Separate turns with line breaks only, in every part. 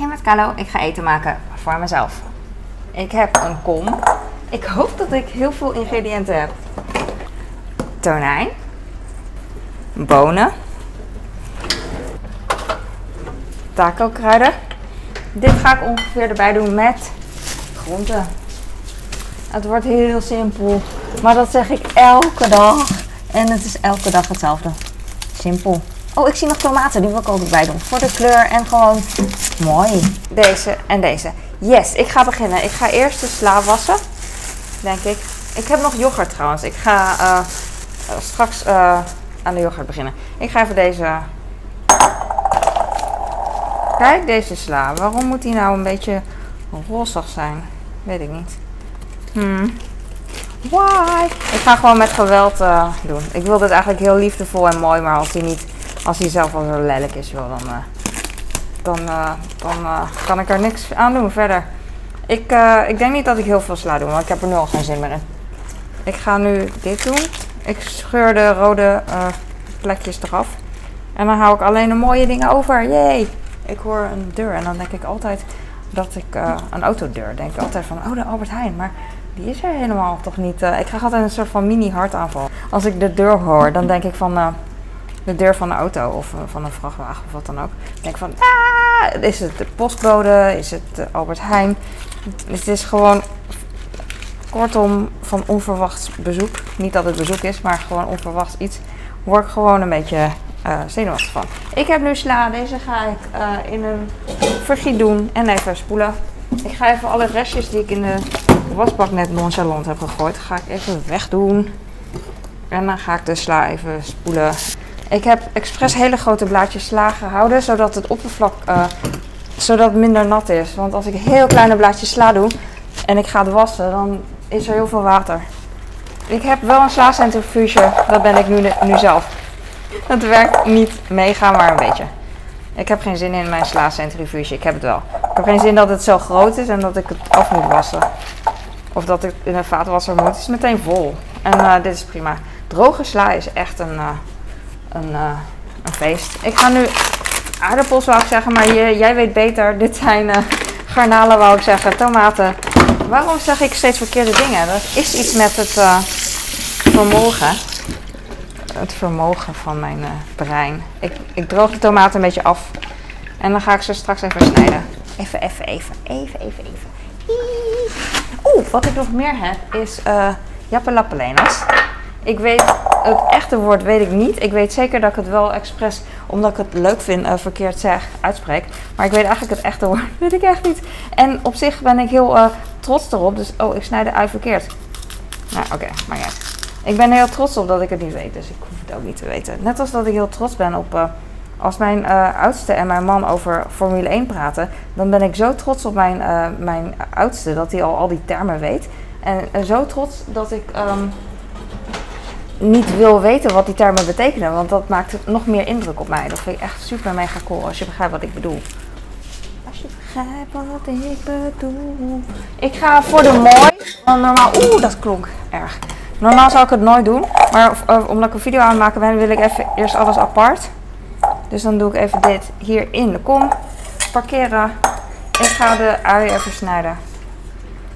Hey met Carlo, ik ga eten maken voor mezelf. Ik heb een kom. Ik hoop dat ik heel veel ingrediënten heb. Tonijn. Bonen. Taco kruiden. Dit ga ik ongeveer erbij doen met groenten. Het wordt heel simpel. Maar dat zeg ik elke dag. En het is elke dag hetzelfde. Simpel. Oh, ik zie nog tomaten. Die wil ik ook erbij doen. Voor de kleur en gewoon mooi. Deze en deze. Yes, ik ga beginnen. Ik ga eerst de sla wassen. Denk ik. Ik heb nog yoghurt trouwens. Ik ga eh, straks eh, aan de yoghurt beginnen. Ik ga even deze... Kijk, deze sla. Waarom moet die nou een beetje rozig zijn? Weet ik niet. Hmm. Why? Ik ga gewoon met geweld doen. Ik wil dit eigenlijk heel liefdevol en mooi, maar als hij niet, als hij zelf al zo lelijk is, wil, dan, uh, dan, uh, dan kan ik er niks aan doen verder. Ik, ik denk niet dat ik heel veel sla doe, want ik heb er nu al geen zin meer in. Ik ga nu dit doen. Ik scheur de rode plekjes eraf. En dan hou ik alleen de mooie dingen over. Yay! Ik hoor een deur en dan denk ik altijd dat ik een autodeur. Denk ik altijd van, oh de Albert Heijn. Maar die is er helemaal toch niet. Ik krijg altijd een soort van mini hartaanval. Als ik de deur hoor, dan denk ik van de deur van een auto of uh, van een vrachtwagen of wat dan ook. Ik denk van, ah, is het de postbode? Is het Albert Heijn? Het is gewoon kortom van onverwachts bezoek. Niet dat het bezoek is, maar gewoon onverwachts iets. Word ik gewoon een beetje zenuwachtig van. Ik heb nu sla. Deze ga ik in een vergiet doen en even spoelen. Ik ga even alle restjes die ik in de wasbak net nonchalant heb gegooid, ga ik even wegdoen. En dan ga ik de sla even spoelen. Ik heb expres hele grote blaadjes sla gehouden, zodat het oppervlak uh, zodat het minder nat is. Want als ik heel kleine blaadjes sla doe en ik ga het wassen, dan is er heel veel water. Ik heb wel een sla-centrifuge, dat ben ik nu, nu zelf. Het werkt niet mega, maar een beetje. Ik heb geen zin in mijn sla-centrifuge, ik heb het wel. Ik heb geen zin dat het zo groot is en dat ik het af moet wassen. Of dat ik in een vaatwasser moet. Het is meteen vol. En uh, dit is prima. Droge sla is echt een, uh, een, uh, een feest. Ik ga nu aardappels wou ik zeggen, maar jij weet beter. Dit zijn garnalen wou ik zeggen, tomaten. Waarom zeg ik steeds verkeerde dingen? Dat is iets met het vermogen. Het vermogen van mijn brein. Ik, ik droog de tomaten een beetje af. En dan ga ik ze straks even snijden. Even, even, even, even, even, even. Oeh, wat ik nog meer heb is uh, Jappelappelenas. Ik weet, het echte woord weet ik niet. Ik weet zeker dat ik het wel expres, omdat ik het leuk vind, uh, verkeerd zeg, uitspreek. Maar ik weet eigenlijk het echte woord, weet ik echt niet. En op zich ben ik heel uh, trots erop. Dus, oh, ik snij de ui verkeerd. Nou, oké, maar ja. Ik ben heel trots op dat ik het niet weet, dus ik hoef het ook niet te weten. Net als dat ik heel trots ben op uh, als mijn oudste en mijn man over Formule 1 praten, dan ben ik zo trots op mijn, mijn oudste dat hij al al die termen weet. En, zo trots dat ik um, niet wil weten wat die termen betekenen, want dat maakt nog meer indruk op mij. Dat vind ik echt super mega cool als je begrijpt wat ik bedoel. Als je begrijpt wat ik bedoel. Ik ga voor de mooi, want normaal, oeh, dat klonk erg. Normaal zou ik het nooit doen, maar uh, omdat ik een video aan het maken ben, wil ik even eerst alles apart. Dus dan doe ik even dit hier in de kom. Parkeren. Ik ga de ui even snijden.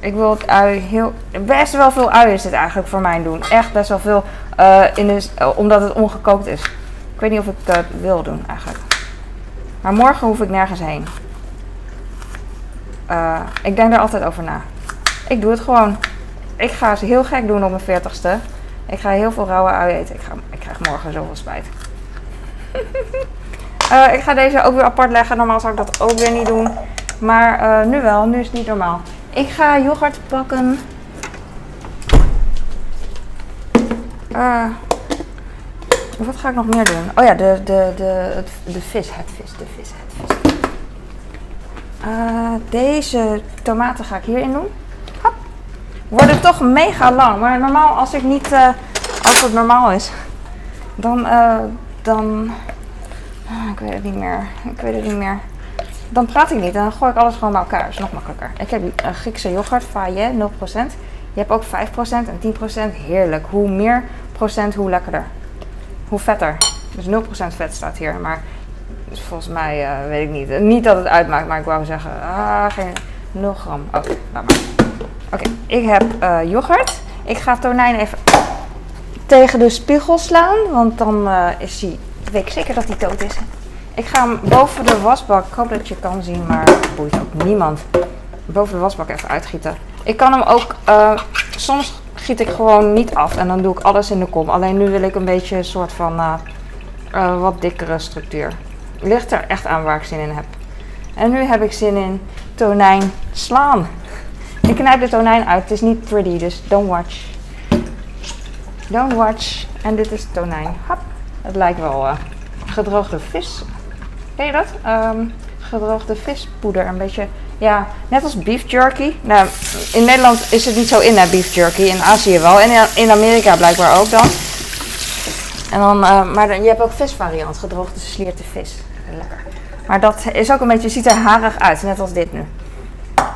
Ik wil het ui heel... Best wel veel ui is dit eigenlijk voor mij doen. Echt best wel veel. Uh, in de, uh, omdat het ongekookt is. Ik weet niet of ik dat wil doen eigenlijk. Maar morgen hoef ik nergens heen. Uh, ik denk er altijd over na. Ik doe het gewoon. Ik ga ze heel gek doen op mijn 40ste. Ik ga heel veel rauwe ui eten. Ik, ga, ik krijg morgen zoveel spijt. Ik ga deze ook weer apart leggen. Normaal zou ik dat ook weer niet doen. Maar nu wel. Nu is het niet normaal. Ik ga yoghurt pakken. Uh, wat ga ik nog meer doen? Oh ja, de, de, de, de vis. Het vis, de vis, het vis. deze tomaten ga ik hierin doen. Hop. Worden toch mega lang. Maar normaal, als ik niet... als het normaal is, dan... dan ik weet het niet meer. Ik weet het niet meer. Dan praat ik niet en dan gooi ik alles gewoon bij elkaar. Dat is nog makkelijker. Ik heb uh, Griekse yoghurt, Faye, 0%. Je hebt ook 5% en 10%. Heerlijk. Hoe meer hoe lekkerder. Hoe vetter. Dus 0% vet staat hier. Maar volgens mij uh, weet ik niet. Niet dat het uitmaakt, maar ik wou zeggen, ah, geen 0 gram. Oh, laat maar. Oké, ik heb uh, yoghurt. Ik ga tonijn even tegen de spiegel slaan, want dan uh, is hij, weet ik zeker dat hij dood is. Ik ga hem boven de wasbak, ik hoop dat je kan zien, maar boeit ook niemand. Boven de wasbak even uitgieten. Ik kan hem ook, soms giet ik gewoon niet af en dan doe ik alles in de kom. Alleen nu wil ik een beetje een soort van uh, wat dikkere structuur. Ligt er echt aan waar ik zin in heb. En nu heb ik zin in tonijn slaan. Ik knijp de tonijn uit. Het is niet pretty, dus don't watch. Don't watch. En dit is tonijn. Hap. Het lijkt wel uh, gedroogde vis. Ken je dat? Um, gedroogde vispoeder. Een beetje, ja, net als beef jerky. Nou, in Nederland is het niet zo in, hè, beef jerky. In Azië wel. En in Amerika blijkbaar ook dan. En dan, uh, maar dan, je hebt ook visvariant, gedroogde slierte vis. Lekker. Maar dat is ook een beetje, ziet er harig uit, net als dit nu.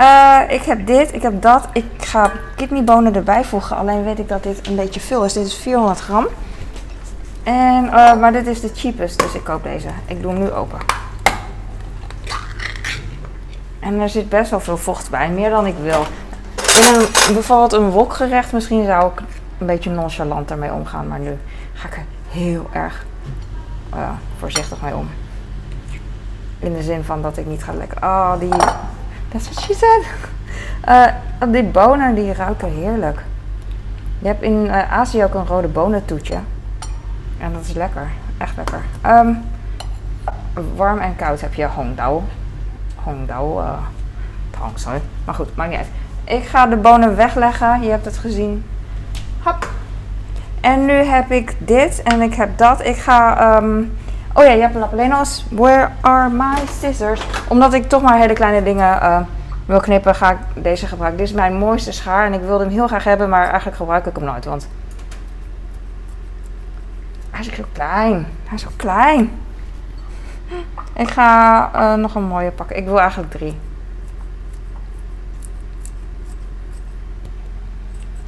Uh, ik heb dit, ik heb dat. Ik ga kidneybonen erbij voegen. Alleen weet ik dat dit een beetje veel is. Dit is 400 gram. En, uh, maar dit is de cheapest, dus ik koop deze. Ik doe hem nu open. En er zit best wel veel vocht bij, meer dan ik wil. In een, bijvoorbeeld een wokgerecht, misschien zou ik een beetje nonchalant ermee omgaan. Maar nu ga ik er heel erg uh, voorzichtig mee om. In de zin van dat ik niet ga lekker. Oh, die. That's what she said. Uh, die bonen die ruiken heerlijk. Je hebt in uh, Azië ook een rode bonentoetje. En dat is lekker. Echt lekker. Um, warm en koud heb je Hongdao. Hongdao. Uh. Maar goed, maakt niet uit. Ik ga de bonen wegleggen. Je hebt het gezien. Hop. En nu heb ik dit en ik heb dat. Ik ga. Um, oh ja, je hebt lapelenos. Where are my scissors? Omdat ik toch maar hele kleine dingen uh, wil knippen, ga ik deze gebruiken. Dit is mijn mooiste schaar en ik wilde hem heel graag hebben, maar eigenlijk gebruik ik hem nooit. Want hij is zo klein. Hij is zo klein. Ik ga uh, nog een mooie pakken. Ik wil eigenlijk drie.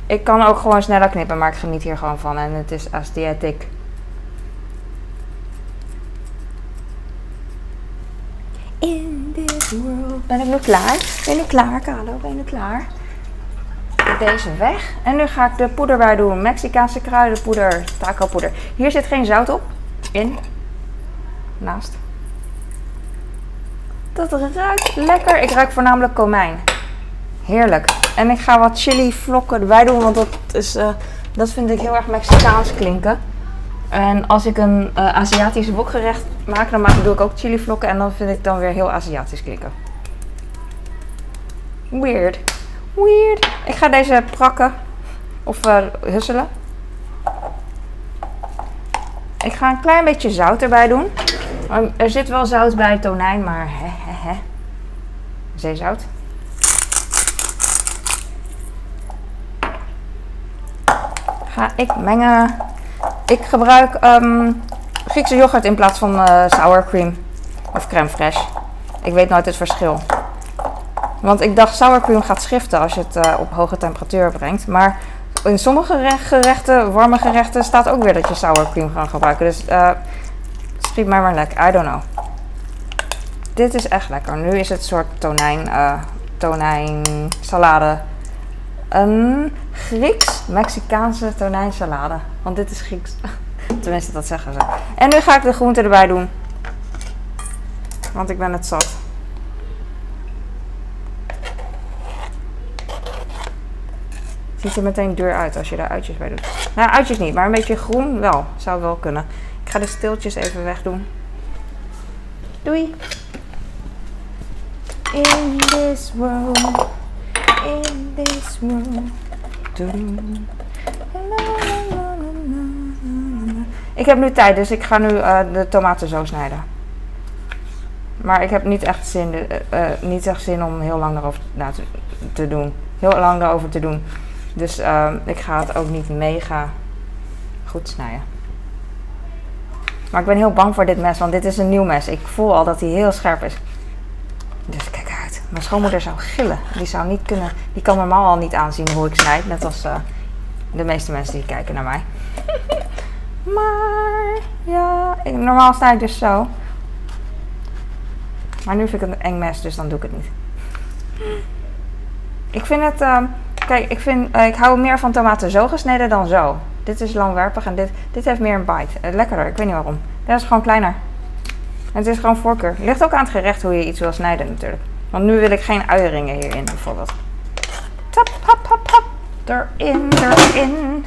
Ik kan ook gewoon sneller knippen, maar ik geniet hier gewoon van. En het is aesthetic. In this world. Ben ik nu klaar? Ben ik klaar, Carlo? Ben ik klaar? Deze weg. En nu ga ik de poeder bij doen. Mexicaanse kruidenpoeder. Taco poeder. Hier zit geen zout op. In. Naast. Dat ruikt lekker. Ik ruik voornamelijk komijn. Heerlijk. En ik ga wat chili vlokken erbij doen, want dat, is, uh, dat vind ik heel erg Mexicaans klinken. En als ik een uh, Aziatisch wokgerecht maak, dan maak, doe ik ook chili vlokken en dan vind ik dan weer heel Aziatisch klinken. Weird. Weird. Ik ga deze prakken of uh, husselen. Ik ga een klein beetje zout erbij doen. Er zit wel zout bij tonijn, maar hè, hè. Zeezout. ga ik mengen. Ik gebruik um, Griekse yoghurt in plaats van uh, sour cream of crème fraîche. Ik weet nooit het verschil. Want ik dacht sour cream gaat schiften als je het uh, op hoge temperatuur brengt. Maar in sommige gerechten, warme gerechten, staat ook weer dat je sour cream gaat gebruiken. Dus uh, schiet mij maar lekker. I don't know. Dit is echt lekker. Nu is het een soort tonijn, uh, tonijn salade een Grieks-Mexicaanse tonijnsalade. Want dit is Grieks. Tenminste, dat zeggen ze. En nu ga ik de groenten erbij doen. Want ik ben het zat. Ziet er meteen duur uit als je daar uitjes bij doet. Nou, uitjes niet, maar een beetje groen wel. Zou wel kunnen. Ik ga de stiltjes even wegdoen. Doei! In this world in this world. Ik heb nu tijd, dus ik ga nu uh, de tomaten zo snijden. Maar ik heb niet echt zin, uh, uh, niet echt zin om heel lang erover te, te, doen. Heel lang erover te doen. Dus ik ga het ook niet mega goed snijden. Maar ik ben heel bang voor dit mes, want dit is een nieuw mes. Ik voel al dat hij heel scherp is. Mijn schoonmoeder zou gillen. Die zou niet kunnen. Die kan normaal al niet aanzien hoe ik snijd. Net als uh, de meeste mensen die kijken naar mij. maar ja, ik, normaal snijd ik dus zo. Maar nu vind ik het een eng mes, dus dan doe ik het niet. Ik vind het... ehm, kijk, ik, vind, eh, ik hou meer van tomaten zo gesneden dan zo. Dit is langwerpig en dit, dit heeft meer een bite. Eh, lekkerder, ik weet niet waarom. Dat is gewoon kleiner. En het is gewoon voorkeur. Het ligt ook aan het gerecht hoe je iets wil snijden natuurlijk. Want nu wil ik geen uieringen hierin bijvoorbeeld. Tap, hap, hap, hap. Erin, erin.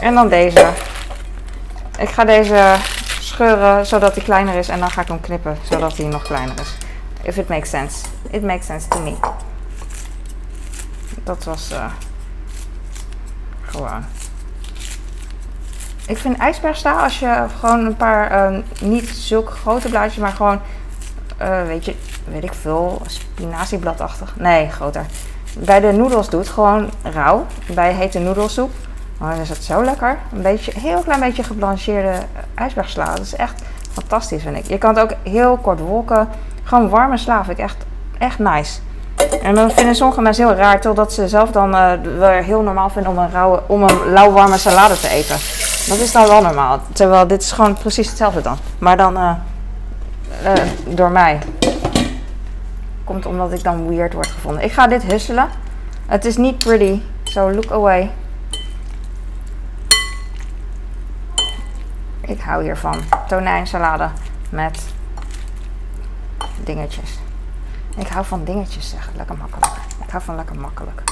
En dan deze. Ik ga deze scheuren zodat hij kleiner is en dan ga ik hem knippen zodat hij nog kleiner is. If it makes sense. It makes sense to me. Dat was eh, gewoon. Ik vind ijsbergsta als je gewoon een paar, eh, niet zulke grote blaadjes, maar gewoon, eh, weet je, weet ik veel, spinaziebladachtig. Nee, groter. Bij de noedels doet, gewoon rauw. Bij hete noedelsoep. Oh, dan is het zo lekker. Een beetje, heel klein beetje geblancheerde ijsbergsla. Dat is echt fantastisch, vind ik. Je kan het ook heel kort wolken. Gewoon warme sla vind ik echt, echt nice. En dan vinden sommige mensen heel raar, totdat ze zelf dan eh weer heel normaal vinden om een, rauwe, om een lauwwarme salade te eten. Dat is dan wel normaal. Terwijl dit is gewoon precies hetzelfde dan. Maar dan eh, eh, door mij. Komt omdat ik dan weird word gevonden. Ik ga dit husselen. Het is niet pretty, so look away. Ik hou hiervan. Tonijnsalade met dingetjes. Ik hou van dingetjes zeggen. Lekker makkelijk. Ik hou van lekker makkelijk.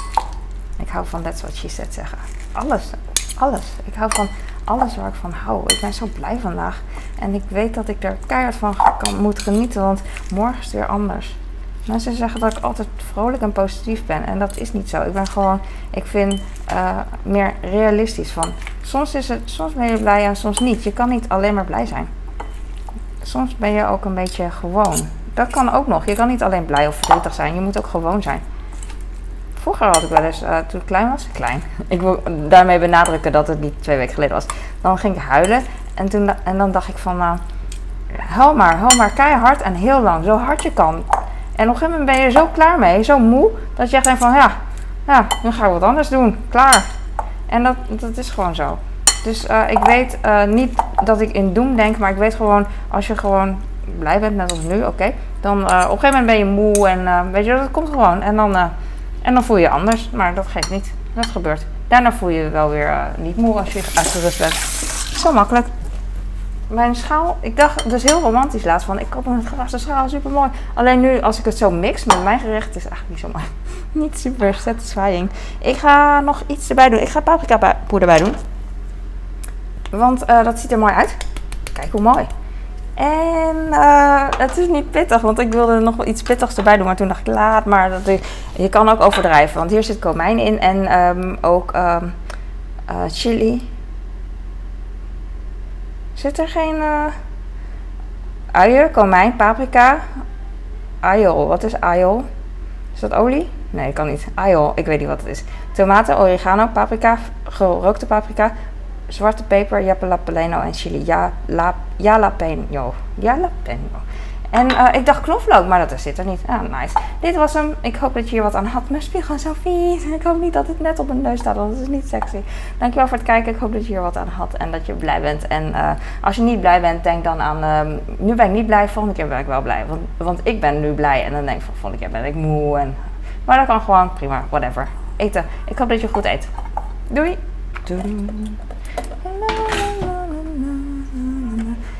Ik hou van that's what she said zeggen. Alles. Alles. Ik hou van alles waar ik van hou. Ik ben zo blij vandaag. En ik weet dat ik er keihard van kan, moet genieten. Want morgen is het weer anders. Mensen zeggen dat ik altijd vrolijk en positief ben. En dat is niet zo. Ik ben gewoon, ik vind eh, meer realistisch van. Soms, is het, soms ben je blij en soms niet. Je kan niet alleen maar blij zijn. Soms ben je ook een beetje gewoon. Dat kan ook nog. Je kan niet alleen blij of verdrietig zijn. Je moet ook gewoon zijn. Vroeger had ik wel eens, eh, toen ik klein was, klein. Ik wil daarmee benadrukken dat het niet twee weken geleden was. Dan ging ik huilen. En, toen, en dan dacht ik van, nou, huil maar, huil maar keihard en heel lang. Zo hard je kan. En op een gegeven moment ben je zo klaar mee, zo moe, dat je echt denkt van, ja, ja, nu ga ik wat anders doen. Klaar. En dat, dat is gewoon zo. Dus eh, ik weet eh, niet dat ik in doem denk, maar ik weet gewoon, als je gewoon blij bent, net als nu, oké. dan op een gegeven moment ben je moe en weet je, dat komt gewoon. En dan, en dan voel je anders, maar dat geeft niet. Dat gebeurt. Daarna voel je je wel weer uh, niet moe als je uitgerust bent. Zo makkelijk. Mijn schaal, ik dacht, dus heel romantisch laatst van, ik koop een glazen schaal, super mooi. Alleen nu, als ik het zo mix met mijn gerecht, is het eigenlijk niet zo mooi. niet super satisfying. Ik ga nog iets erbij doen. Ik ga paprika poeder bij doen. Want uh, dat ziet er mooi uit. Kijk hoe mooi. En uh, het is niet pittig, want ik wilde nog wel iets pittigs erbij doen. Maar toen dacht ik, laat maar. Dat je kan ook overdrijven, want hier zit komijn in en um, ook um, uh, chili. Zit er geen uh, uien, komijn, paprika, aiol. Wat is aiol? Is dat olie? Nee, kan niet. Aiol, ik weet niet wat het is. Tomaten, oregano, paprika, gerookte paprika, zwarte peper, jalapeno en chili. Ja, la, jalapeno. Jalapeno. En uh, ik dacht knoflook, maar dat zit er niet. Ah, nice. Dit was hem. Ik hoop dat je hier wat aan had. Mijn spiegel zo vies. Ik hoop niet dat het net op mijn neus staat, want het is niet sexy. Dankjewel voor het kijken. Ik hoop dat je hier wat aan had en dat je blij bent. En uh, als je niet blij bent, denk dan aan... Uh, nu ben ik niet blij, volgende keer ben ik wel blij. Want, want ik ben nu blij en dan denk ik van volgende keer ben ik moe. En, maar dat kan gewoon prima, whatever. Eten. Ik hoop dat je goed eet. Doei. Doei.